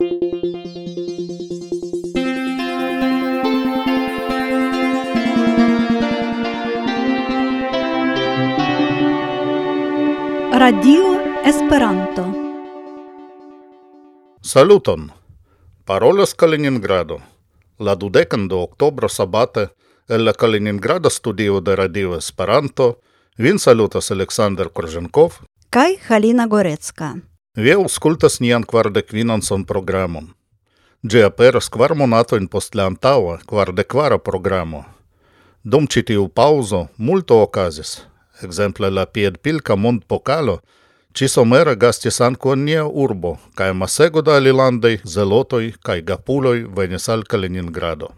Radio Esperanto Saluton! Parolas Kaliningrado. La dudecan de octobro sabate, el la Kaliningrada studio de Radio Esperanto, vin salutas Alexander Korzenkov kai Halina Gorecka. Vi auskultas nian kvardekvinan son programon. Gi aperas kvar monatoin post la antaua, kvardekvara programo. Dum ci tiu pauso multo okazis. Exemple la piedpilka mondpokalo ci somera gastis anco nia urbo, cae masego da alilandei, zelotoi cae gapuloi venis al Kaliningrado.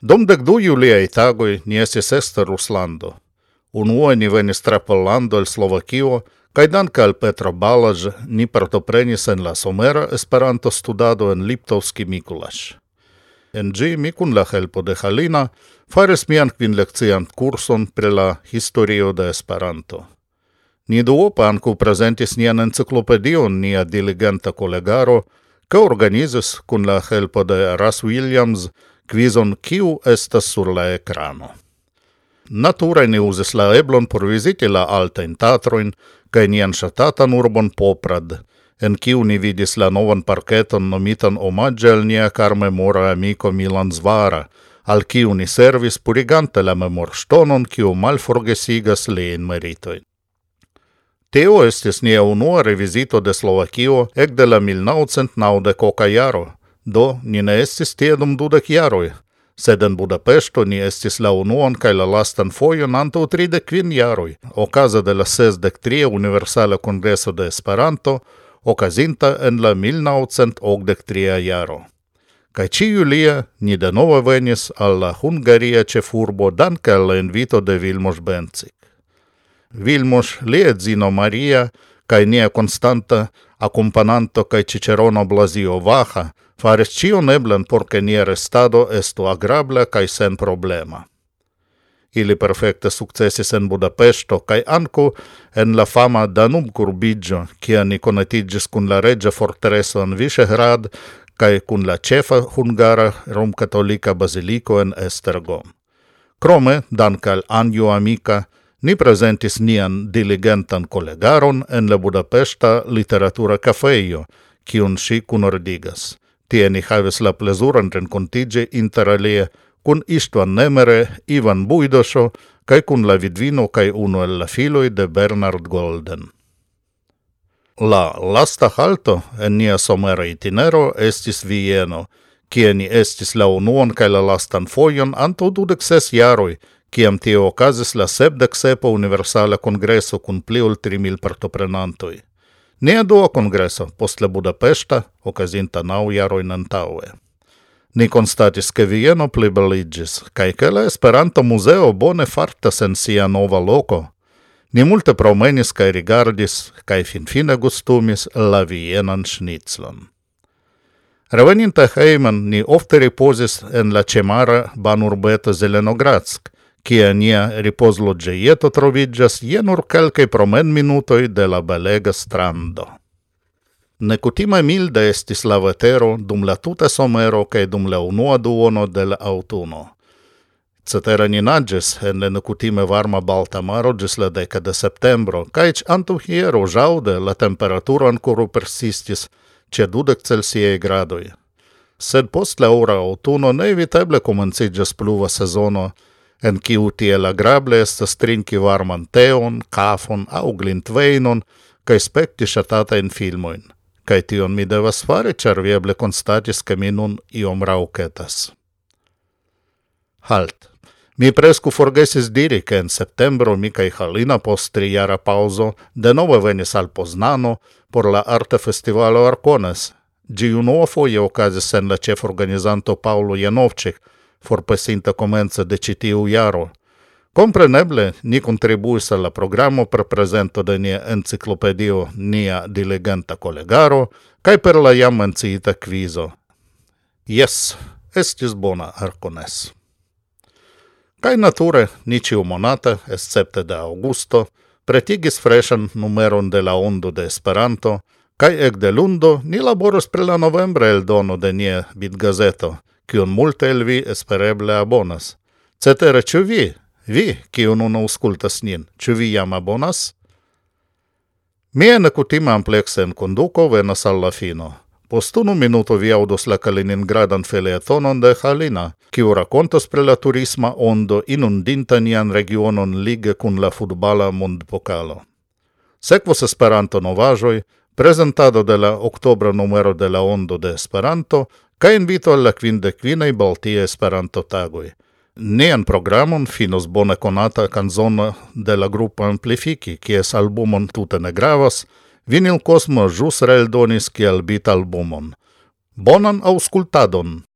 Dum dec du juliai tagoi ni estis ester Ruslando. Unuo ni venis tra Pollando el Slovakio, Kaj danke al Petro Balaž ni partoprenis en la somera Esperanto-studado en Liptovski Mikulaš. En ĝi mi kun la helpo de Halina faris mian kvinlekcian kurson pri la historio de Esperanto. Ni duope ankaŭ prezentis nian enciklopedion nia diligenta kolegaro, ke organizis kun la helpo de Ras Williams kvizon kiu estas sur la ekrano. Nature ni uzis la eblon por viziti la altajn teatrojn, kaj nian ŝatatan urbon Poprad, en kiu ni vidis la novan parketon nomitan omaĝe al nia karmemora amiko Milan Zvara, al kiu ni servis purigante la memor stonon kiu malforgesigas lein meritoin. Teo estis nia unua revizito de Slovakio ekde la 1990 jaro, do ni ne estis tie dum dudek jaroj, sed en Budapesto ni estis la unuan kaj la lastan fojon antaŭ tridek kvin jaroj, okaze de la sesdek tria Universala Kongreso de Esperanto, okazinta en la 1983 jaro. Kaj ĉiu lia ni denove venis al la hungaria ĉefurbo danke al la invito de Vilmos Bencik. Vilmos, lia edzino Maria kaj nia konstanta akompananto kaj ĉiĉerono Blazio Vaha – faris cion neblen por che nia restado estu agrabla cae sen problema. Ili perfecte successis en Budapesto cae anco en la fama Danub Curbigio, cia ni conetigis cun la regia fortreso en Visegrad cae cun la cefa hungara rom-catolica basilico en Estergom. Crome, dancal anio amica, ni presentis nian diligentan collegaron en la Budapesta literatura cafeio, cion si cunordigas. Tie ni havis la plezuran renkontiĝi interalie kun Istvan Nemere, Ivan Buidoso, kaj kun la vidvino kaj unu el la filoj de Bernard Golden. La lasta halto en nia somera itinero estis Vieno, kie ni estis la unuan kaj la lastan fojon antaŭ dudek ses jaroj, kiam tio okazis la sepdek sepa universala kongreso kun pli ol tri mil partoprenantoj. Ne dua congreso posle Budapesta, okazinta nau jaroin antaue. Ni constatis che Vieno plibeligis, cae che la Esperanto Museo bone fartas en sia nova loco. Ni multe promenis cae rigardis, cae finfine gustumis la Vienan schnitzlon. Reveninta heimen, ni ofte riposis en la cemara banurbeta Zelenogradsk, kie nia ripozloĝejeto troviĝas je nur kelkaj promen minutoi de la belega strando. Nekutime milde estis la vetero dum la tuta somero kaj dum la unua duono de la aŭtuno. Cetera ni naĝis en la nekutime varma Balta maro ĝis la deka de septembro, kaj eĉ antaŭhieraŭ ĵaŭde la temperaturo ankoraŭ persistis ĉe dudek Celsiaj gradoj sed post la ora aŭtuno neeviteble komenciĝas pluva sezono, en kiu tiel agrable estas trinki varman teon, kafon au glintveinon, kaj spekti ŝatatajn filmojn. Kaj tion mi devas fari, ĉar vi eble konstatis, ke mi nun iom raŭketas. Halt. Mi prescu forgesis diri, ke en septembro mi kaj Halina post trijara paŭzo denove venis al Poznano por la arta festivalo Arkones. Ĝi unuafoje okazis en la ĉeforganizanto Paŭlo Janovĉik, forpesinta comenza de citiu iaro. Compreneble, ni contribuis alla programo per presento de nia enciclopedio nia diligenta collegaro, cae per la jam menciita quizo. Yes, estis bona arcones. Cae nature, ni ciu monate, escepte de augusto, pretigis freshan numeron de la ondo de Esperanto, cae ec de lundo ni laboros pre la novembre el dono de nia bitgazeto, kiun multe el vi espereble abonas. Cetere, ĉu vi, vi, kiu nun aŭskultas nin, ĉu vi jam abonas? Mia nekutima ampleksa conduco venas al la fino. Post unu minuto vi aŭdos la Kaliningradan felietonon de Halina, kiu rakontos pri la turisma ondo inundinta nian regionon lige kun la futbala mondpokalo. Sekvos Esperanto novaĵoj, prezentado de la oktobra numero de la Ondo de Esperanto, ca invito alla quindecquinae Baltie Esperanto-tagoi. Nian programon finos bona conata canzona de la gruppo Amplifici, kies albumon tute ne gravas, Vinil Cosmo jus reldonis kiel bit albumon. Bonan auscultadon!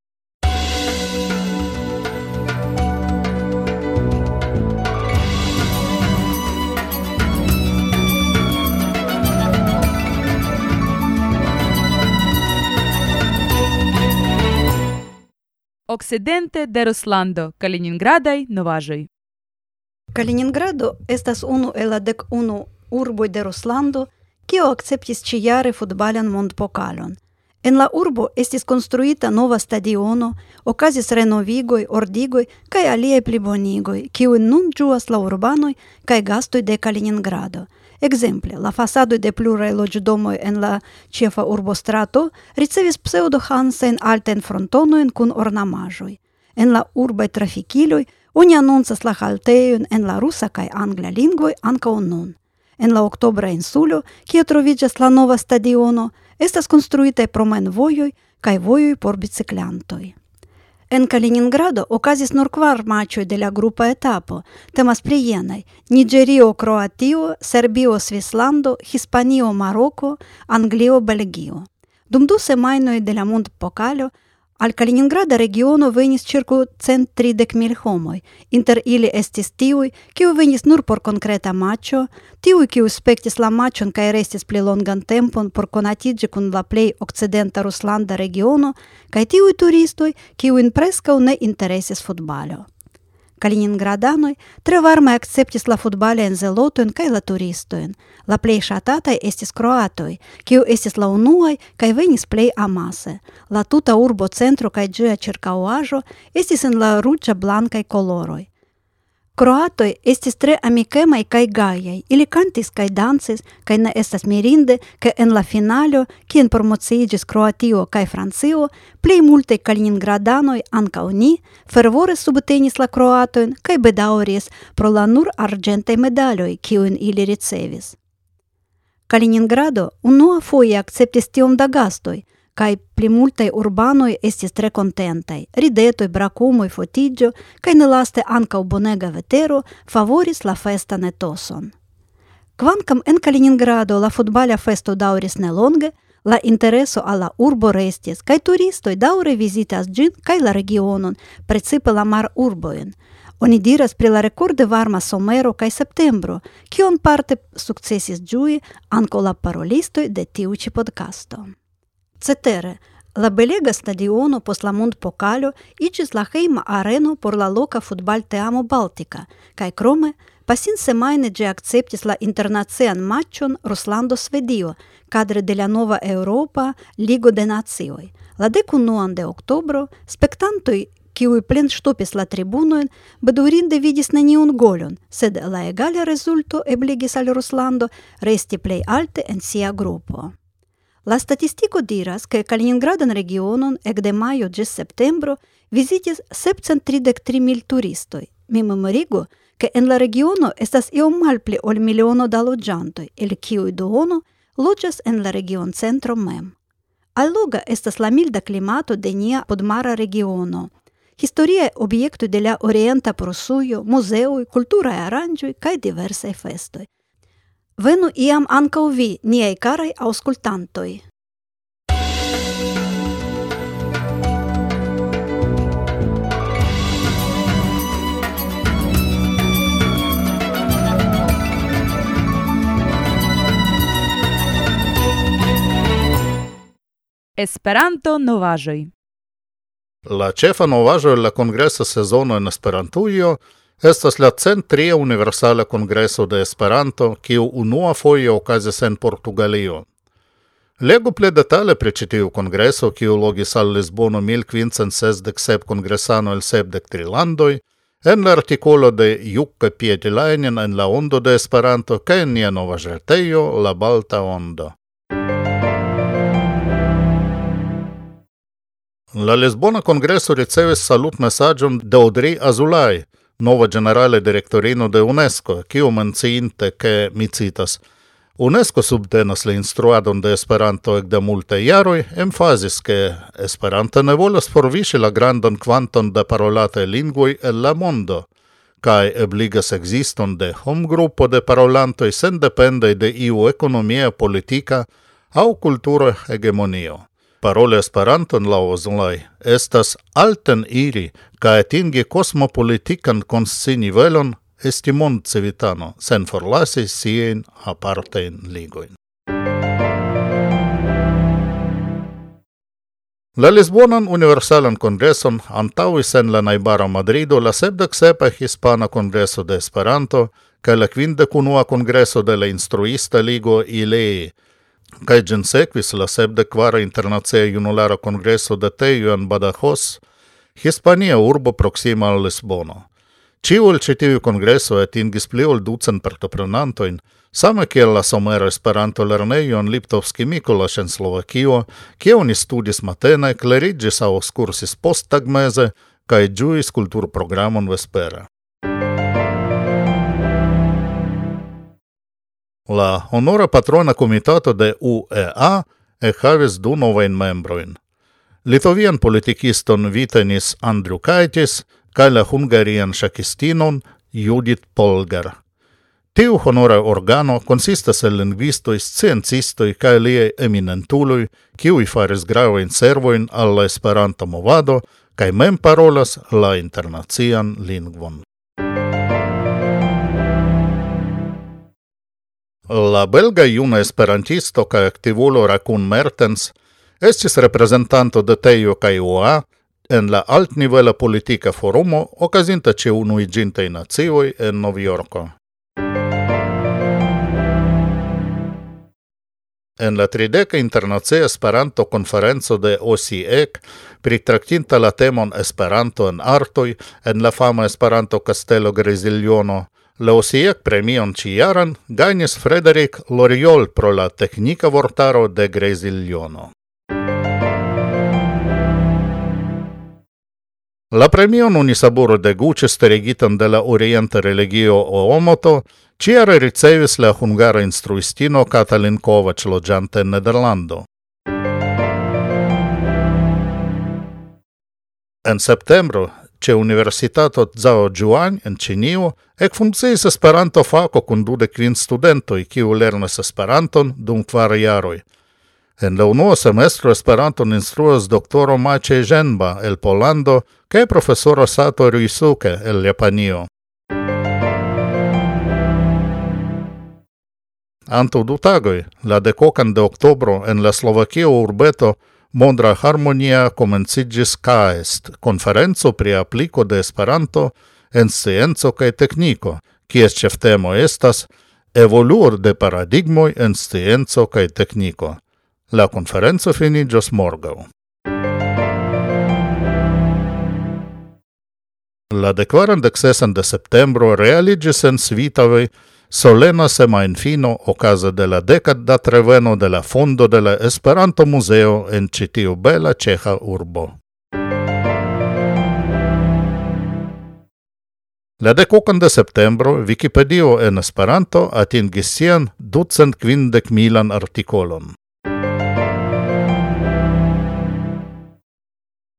Occidente de Ruslando, Kaliningradaj novaĵoj. Kaliningrado estas unu el la dek unu urboj de Ruslando, kio akceptis ĉijare futbalan mondpokalon. En la urbo estis konstruita nova stadiono, okazis renovigoj, ordigoj kaj aliaj plibonigoj, kiuj nun ĝuas la urbanoj kaj gastoj de Kaliningrado – Ekzemple, la fasado de pluraj loĝdomoj en la ĉefa urbostrato ricevis pseudo-hansajn altajn frontonojn kun ornamaĵoj. En la urbaj trafikiloj oni anoncas la haltejon en la rusa kaj angla lingvoj ankaŭ nun. En la oktobra insulo, kie troviĝas la nova stadiono, estas konstruitaj promenvojoj kaj vojoj por biciklantoj. НК-Ленинградо, оказис норквар мачој де група етапо, темас при јенај Ниджерио Кроатио, Сербио Свисландо, Хиспанио Мароко, Англио Белгио. Думду се мајној де ла мунд покалјо, Al Kaliningrada regiono venis circa 130 mil homoi. inter ili estis tiui, kiu venis nur por concreta macho, tiui kiu spektis la machon cae restis pli longan tempon por konatiĝi kun la plei occidenta ruslanda regiono, kaj tiuj turistoj, kiujn prescau ne interesis futbalio. Калининграданој треварма акцептис ла футбален зелотоен кај ла туристоен. Ла плей шататай естис кроатој, кио естис ла унуај кај венис плей амасе. Ла тута урбо центру кај джуја черкауажо естис ин ла руча бланкај колорој. Croatoi estis tre amicemai kai gaiai, ili cantis kai dancis, kai ne estas mirinde, ke en la finalo, kien promociigis Croatio kai Francio, plei multe Kaliningradanoi ancau ni, fervore subtenis la Croatoin, kai bedauris pro la nur argentai medaloi, kiun ili ricevis. Kaliningrado unua foie acceptis tiom da gastoi – kai plimultai urbanoi estis tre contentai. Ridetoi, bracumoi, fotigio, kai nelaste ancau bonega vetero favoris la festan etoson. Quancam en Kaliningrado la futbala festo dauris nelonge, la intereso alla urbo restis, kai turistoi daure vizitas gin kai la regionon, precipe la mar urboin. Oni diras pri la rekorde varma somero kaj septembro, kion parte sukcesis ĝui ankaŭ la parolistoj de tiu ĉi podkasto. Цетере, Ла Белега стадиону посламонт покалю и Числахейма арену пор ла лока футбал теамо Балтика, кај кроме пасин семајне джи акцептис ла интернацијан матчон Русландо Сведио, кадре де Нова Европа, Лиго де Нациој. Ла деку нуан де октобро, спектантој киуј плен штопис ла трибунојн, бедурин де видис на нион голјон, седе ла егаля резулто еблигис ал Русландо, рести плей алте ен сија групо. La statistico diras che Kaliningradan regionon ec de maio gis septembro visitis 733 mil turistoi. Mi memorigo che en la regiono estas iom malpli ol miliono da loĝantoj, el kiuj duono loĝas en la region centro mem. Alloga estas la milda klimato de nia podmara regiono. Historiae objektoj de la orienta Prusujo, muzeoj, kulturaj aranĝoj kaj diversaj festoj. Venu iam ancau vi, niei carai auscultantoi. Esperanto novaĵoj. La ĉefa novaĵo el la kongresa sezono en Esperantujo – Estas la centria universala congreso de Esperanto, kiu unua foje okazis en Portugalio. Legu ple detale pre citiu congreso, kiu logis al Lisbono 1567 congresano el 73 landoi, en l'articolo de Jukka Pietilainen en la ondo de Esperanto, ca en nia nova jerteio, la Balta Ondo. La Lisbona Congreso ricevis salut messagion de Audrey Azulay, nova generale directorino de UNESCO, kiu menciinte ke mi citas UNESCO subtenas la instruadon de Esperanto ekde multe jaroj, emfazis ke Esperanto ne volas forviŝi la grandan kvanton de parolate lingvoj el la mondo kaj ebligas ekziston de homgrupo de parolantoj sendependaj de iu economia politika aŭ kultura hegemonio. Paroli Esperanton la ozlai estas alten iri kaj atingi kosmopolitikan konscinivelon estimon civitano sen forlasi sien apartein ligoin. La Lisbonan Universalan Kongreson antauis en la Naibara Madrido la sepdeksepa Hispana Kongreso de Esperanto ca la quindec unua Kongreso de la Instruista Ligo ILEI, Kaj gin sekvis la sebde kvara internacia junulara kongreso de Tejo en Badajoz, Hispania urbo proksima al Lisbono. Ciul citiu ĉi et kongresoj atingis pli ol ducent same kiel la somero Esperanto-lernejo en Liptovski Mikolaš en Slovakio, kie oni studis matene, kleriĝis aŭ post tagmeze, kaj džuis kultur programon vespere. La honora patrona komitato de UEA e havis du novain membroin. Litovian politikiston Vitenis Andriukaitis kai la hungarian shakistinon Judit Polgar. Tiu honora organo consistas el lingvistoi, sciencistoi kaj liei eminentuloj, kiui faris gravajn servoin al esperanto Esperanta movado kaj mem parolas la internacian lingvon. La belga juna esperantisto kaj aktivulo Rakun Mertens estis reprezentanto de Tejo kaj UA en la altnivela politika forumo okazinta ĉe Unuiĝintaj Nacioj en Novjorko. en la trideka internacia Esperanto konferenco de OSIEC pritraktinta la temon Esperanto en artoj en la fama Esperanto Kastelo Greziljono Leosiec premion ĉijaran gajnis Frederic Loriol pro la teknika vortaro de Greziljono. La premion unisaburo de Gučes teregitan de la orienta religio Oomoto, ĉiare ricevis la hungara instruistino Katalin Kovač loĝante en Nederlando. En septembro ce Universitato Zhao Juan en Chinio, ec funcciis Esperanto fako kun dude quin studentoi kiu lernas Esperanton dum quare jaroi. En la unua semestro Esperanton instruas doktoro Maciej Ĝenba el Polando cae profesoro Sato Ryusuke el Japanio. Anto du tagoi, la decocan de oktobro en la Slovakia urbeto Mondra Harmonia comencigis CAEST, conferenzo pri aplico de Esperanto en scienco kaj tekniko, kies ĉeftemo estas evoluur de paradigmoj en scienzo kaj tekniko. La conferenzo finigios morgau. La declaran de septembro realigis en Svitavoj Solena Semainfino o casa della Decada Treveno della Fondo della Esperanto Muzeo en citiu bela ĉeĥa urbo. La dekokan de septembro Vikipedio en Esperanto atingis sian ducent kvindek milan artikolon.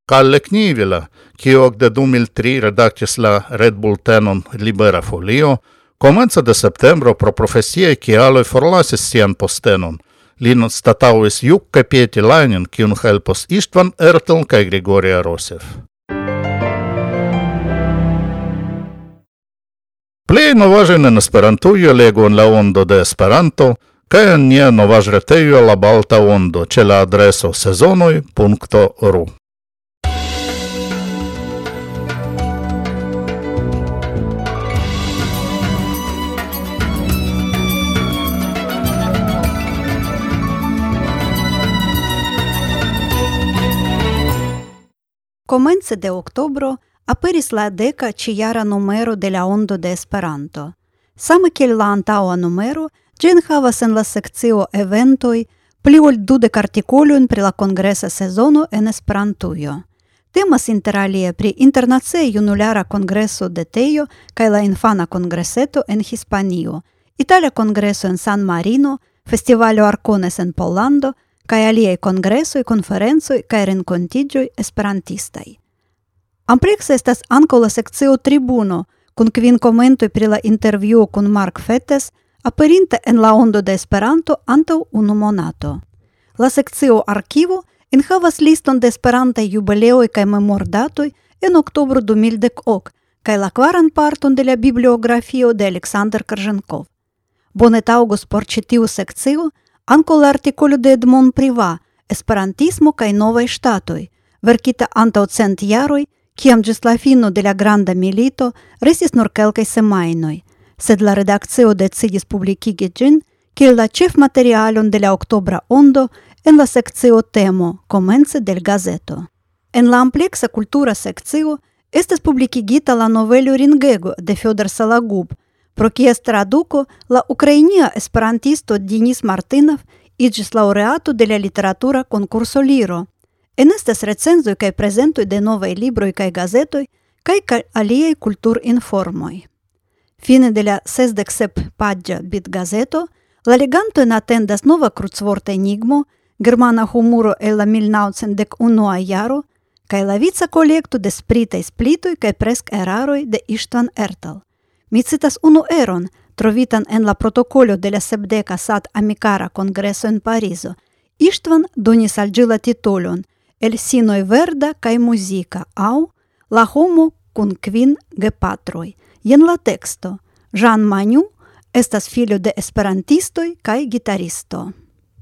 Kalle Knivila, ki jo okde dumil tri redaktis la Red Bull Tenon Libera Folio, Comenza de septembro pro profesie che aloi forlasis sian postenon. Lin statauis Jukka Pieti Lainin, kiun helpos Istvan Ertel kai Grigoria Rosev. Plei novažen en Esperantujo legu en la ondo de Esperanto, kai en nia novažretejo la Balta Ondo, ce la adreso sezonoi.ru. comence de octobro aperis la deca ciara numero de la Ondo de Esperanto. Same kiel la antaua numero, gen havas en la sekcio eventoj pli ol dudek artikolojn pri la kongresa sezono en Esperantujo. Temas inter alie pri internacia junulara kongreso de Tejo kaj la infana kongreseto en Hispanio, Italia kongreso en San Marino, Festivalo Arcones en Pollando, kaj aliaj kongresoj, konferencoj kaj renkontiĝoj esperantistaj. Amplexe estas ankaŭ la sekcio Tribuno, kun kvin komentoj pri la intervjuo kun Mark Fettes, aperinta en la ondo de Esperanto antaŭ unu monato. La sekcio Arkivo enhavas liston de esperantaj jubileoj kaj memordatoj en oktobro 2010 kaj la kvaran parton de la bibliografio de Aleksandr Korženkov. Bone taŭgos por ĉi tiu sekcio Анко la artikolo de Edmond Priva Esperantismo kaj novaj ŝtatoj, verkita antaŭ cent jaroj kiam ĝis la fino de la granda milito restis nur kelkaj semajnoj, sed la redakcio decidis publikigi ĝin kiel la ĉefmaterialon de la oktobra ondo en la sekcio temo komence de l gazeto. En la ampleksa kultura sekcio estas publikigita la novelo Ringego de Salagub, Прокиестра Дуко, ла Украинија есперантисто Денис Мартинов иджис лауреату деля литература конкурсо Лиро. Енестес рецензој кај презентој де новај либрој кај газетој, кај кај алијај култур информој. Фине деля сездексеп паджа бит газето, ла леганто е на тендас нова круцворт енигмо, германа хумуро е ла милнауцен дек унуа јаро, кај лавица колекту де сприта и сплитој кај преск ерарој де Иштван Ертал – Mi citas unu eron, trovitan en la protokolo de la sepdeka sat amikara kongreso en Parizo. Ištvan donis al ĝi la titolon El sinoj verda kaj muzika au La homo kun kvin gepatroj. Jen la teksto. Jean Manu estas filio de esperantistoi kaj gitaristo.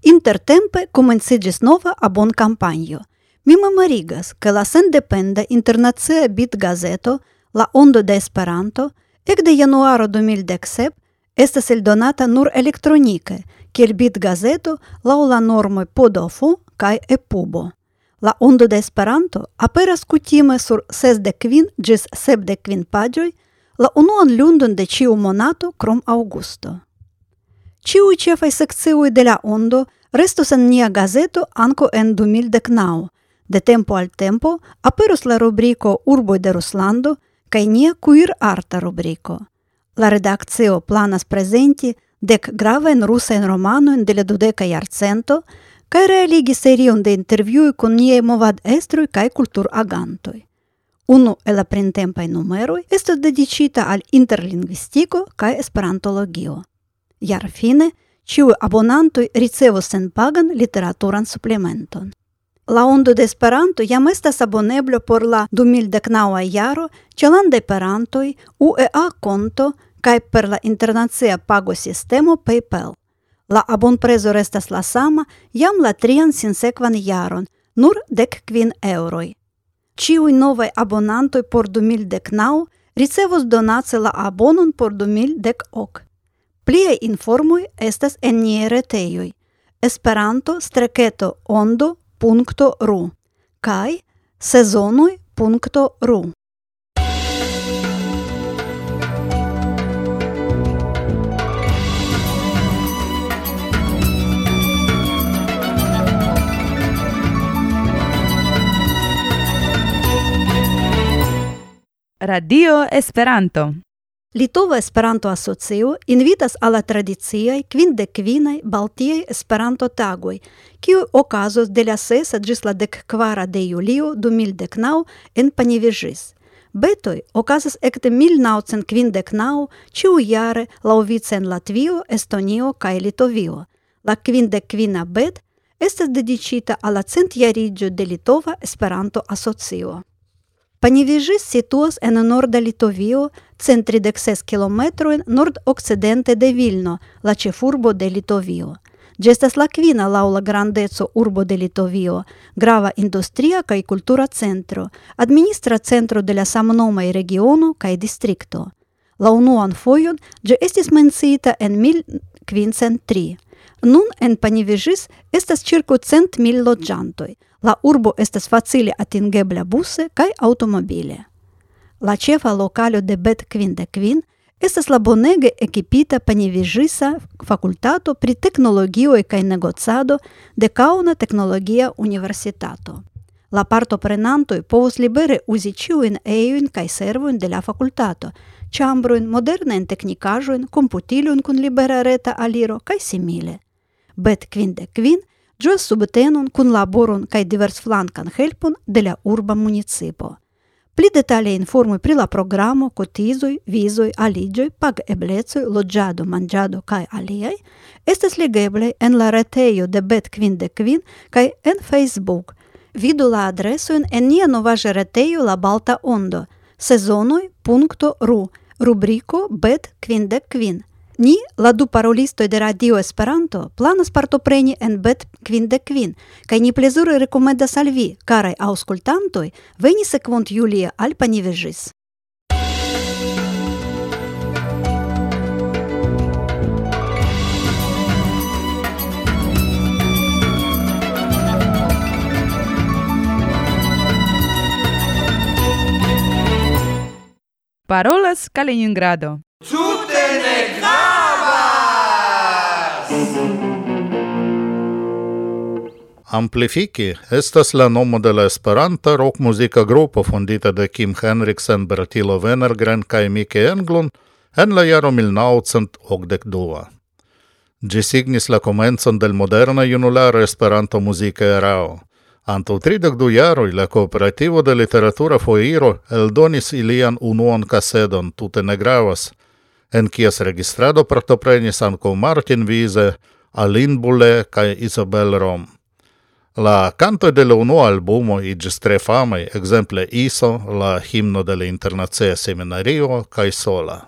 Intertempe komenciĝis nova abonkampanjo. Mi memorigas, ke la sendependa internacia bit gazeto La Ondo de Esperanto – ekde januaro 2017 estas eldonata nur elektronike, kiel bit gazeto laŭ la normoj Podofo kaj Epubo. La ondo de Esperanto aperas kutime sur sesdekvin ĝis sepdekvin paĝoj la unuan lundon de ĉiu monato krom aŭgusto. Ĉiuj ĉefaj sekcioj de la ondo restos en nia gazeto anko en 2019. De tempo al tempo aperos la rubriko Urboj de Ruslando кај ние куир арта рубрико. Ла редакцио планас презенти дек гравен русен романоен деле додека јарценто, кај реалиги серион де интервјуи кон ние мовад естрој кај култур агантој. Уну ела прентемпај нумерој естат дедичита да ал интерлингвистико кај есперантологио. Јар фине, чиуј абонантој рицево сен паган литературан суплементон. La ondo de Esperanto jam estas aboneblo por la 2019 jaro ĉe landaj perantoj UEA konto kaj per la internacia pagosistemo PayPal. La abonprezo restas la sama, jam la trian sinsekvan jaron, nur dek kvin euroi. Ĉiuj novaj abonantoj por 2019 ricevos donace la abonon por 2018. Pliaj informoj estas en nie retejoj. esperanto streketo www.sezonoj.ru kaj sezonoj.ru Radio Esperanto. Litova Esperanto Asocio invitas al la tradiciaj kvindek kvinaj Baltiaj Esperanto tagoj, kiu okazos de la sesa ĝis la dekkvara de julio du mildek naŭ en Panevėžys. Betoj okazas ekde milnaŭcent kvindek naŭ ĉiujare laŭvice en Latvio, Estonio kaj Litovio. La kvindek kvina bet estas dediĉita al la centjariĝo de Litova Esperanto Asocio. Panevėžys situas en norda Litovio Центри de 6 km nord-occidente de Vilno, la ĉefurbo de Litovio. Ĝi estas la kvina laŭ la grandeco urbo de Litovio, grava industria kaj kultura centro, administra centro de la samnomaj regiono kaj distrikto. La unuan fojon ĝi estis menciita en 1503. Nun en Panivegis estas circa cent mil loĝantoj. La urbo estas facile atingebla buse kaj. La ĉefa lokalo de Bet де Квин“ estas la bonege ekipita Panivegisa fakultato pri teknologioj kaj negocado de Kauna Teknologia Universitato. La parto prenantoj povus libere uzi ĉiujn ejojn kaj servojn de la fakultato, ĉambroin, modernajn teknikaĵojn, komputilojn kun libera reta aliro kaj simile bet quinde quin gius subtenon cun laboron cae divers helpon de la urba municipo. Pli detalje informuj prila programo kot izoj, vizoj, aliđoj, pag eblecoj, lođado, кај kaj есте слегебле li geblej en la retejo debet kvin de kvin, kaj en Facebook. Vidula adresojn en nija novaže retejo la balta ondo, sezonoj.ru, rubriko bet kvin de kvin – Ni, la du parolistoj de Radio Esperanto, planas partopreni en Bet Kvinde Kvin, kaj ni plezure rekomendas al vi, karaj aŭskultantoj, veni sekvont Julia al Panevėžys. Parolas Kaliningrado. Tute ne Amplifiki estas la nomo de la Esperanta rock-muzika grupo fondita de Kim Henriksen, Bertilo Venergren kaj Mike Englund en la jaro 1982. Ĝi signis la komencon de moderna junulara Esperanto-muzika erao. Antaŭ 32 jaroj la kooperativo de literatura foiro eldonis ilian unuan kasedon, tute ne gravas, en kies registrado partoprenis ankaŭ Martin Wiese, Alin Bulle kaj Isabel Rom. La canto de la unua albumo igis tre famai, exemple ISO, la himno de la internazia seminario, cae sola.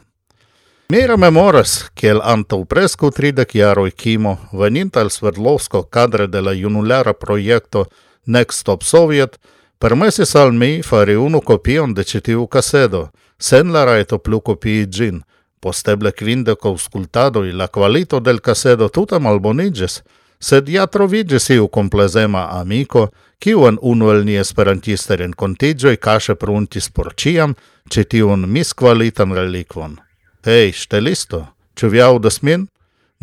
Mi rememoras, kiel antau prescu tridec jaroi Kimo, veninta al Sverdlovsko cadre de la junulara proiecto Next Stop Soviet, permesis al mi fari unu copion de citiu casedo, sen la raito plu copii gin, posteble quindec auscultadoi la qualito del casedo tuta albonigis, Sediatrovegge ja seu complazema amico, kiun unuelni esperantisteren contigioi caše pruntis por ciam, ce tiun miskvalitan relikvon. Hej, ŝtelisto, ĉu vi aŭdas min?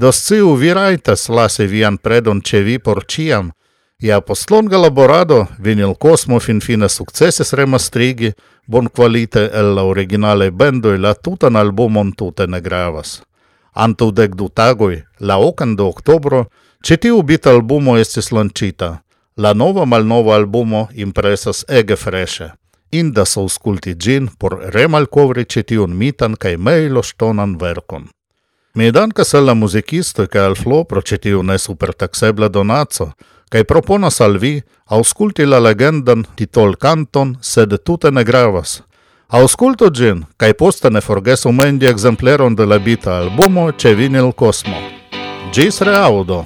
Do sciu vi rajtas lasi vian predon ĉe vi por ĉiam, Ja post longa laborado Vinil Cosmo finfine sukcesis remastrigi bonkvalite el la originalaj bendoj la tutan albumon tute ne gravas. Antaŭ dek du tagoj, la okan de oktobro, citiu bit albumo estis lancita. La nova malnova albumo impresas ege freshe. Indas ausculti gin por remalcovri citiun mitan cae meilo stonan vercon. Mi dankas al la muzikistoj kaj al Flo pro ĉi tiu ne supertaksebla donaco, kaj proponas al vi aŭskulti la legendan titolkanton, sed tute ne gravas. Aŭskultu ĝin kaj poste ne forgesu mendi ekzempleron de la bita albumo ĉe Vinyl Cosmo. Ĝis reaŭdo!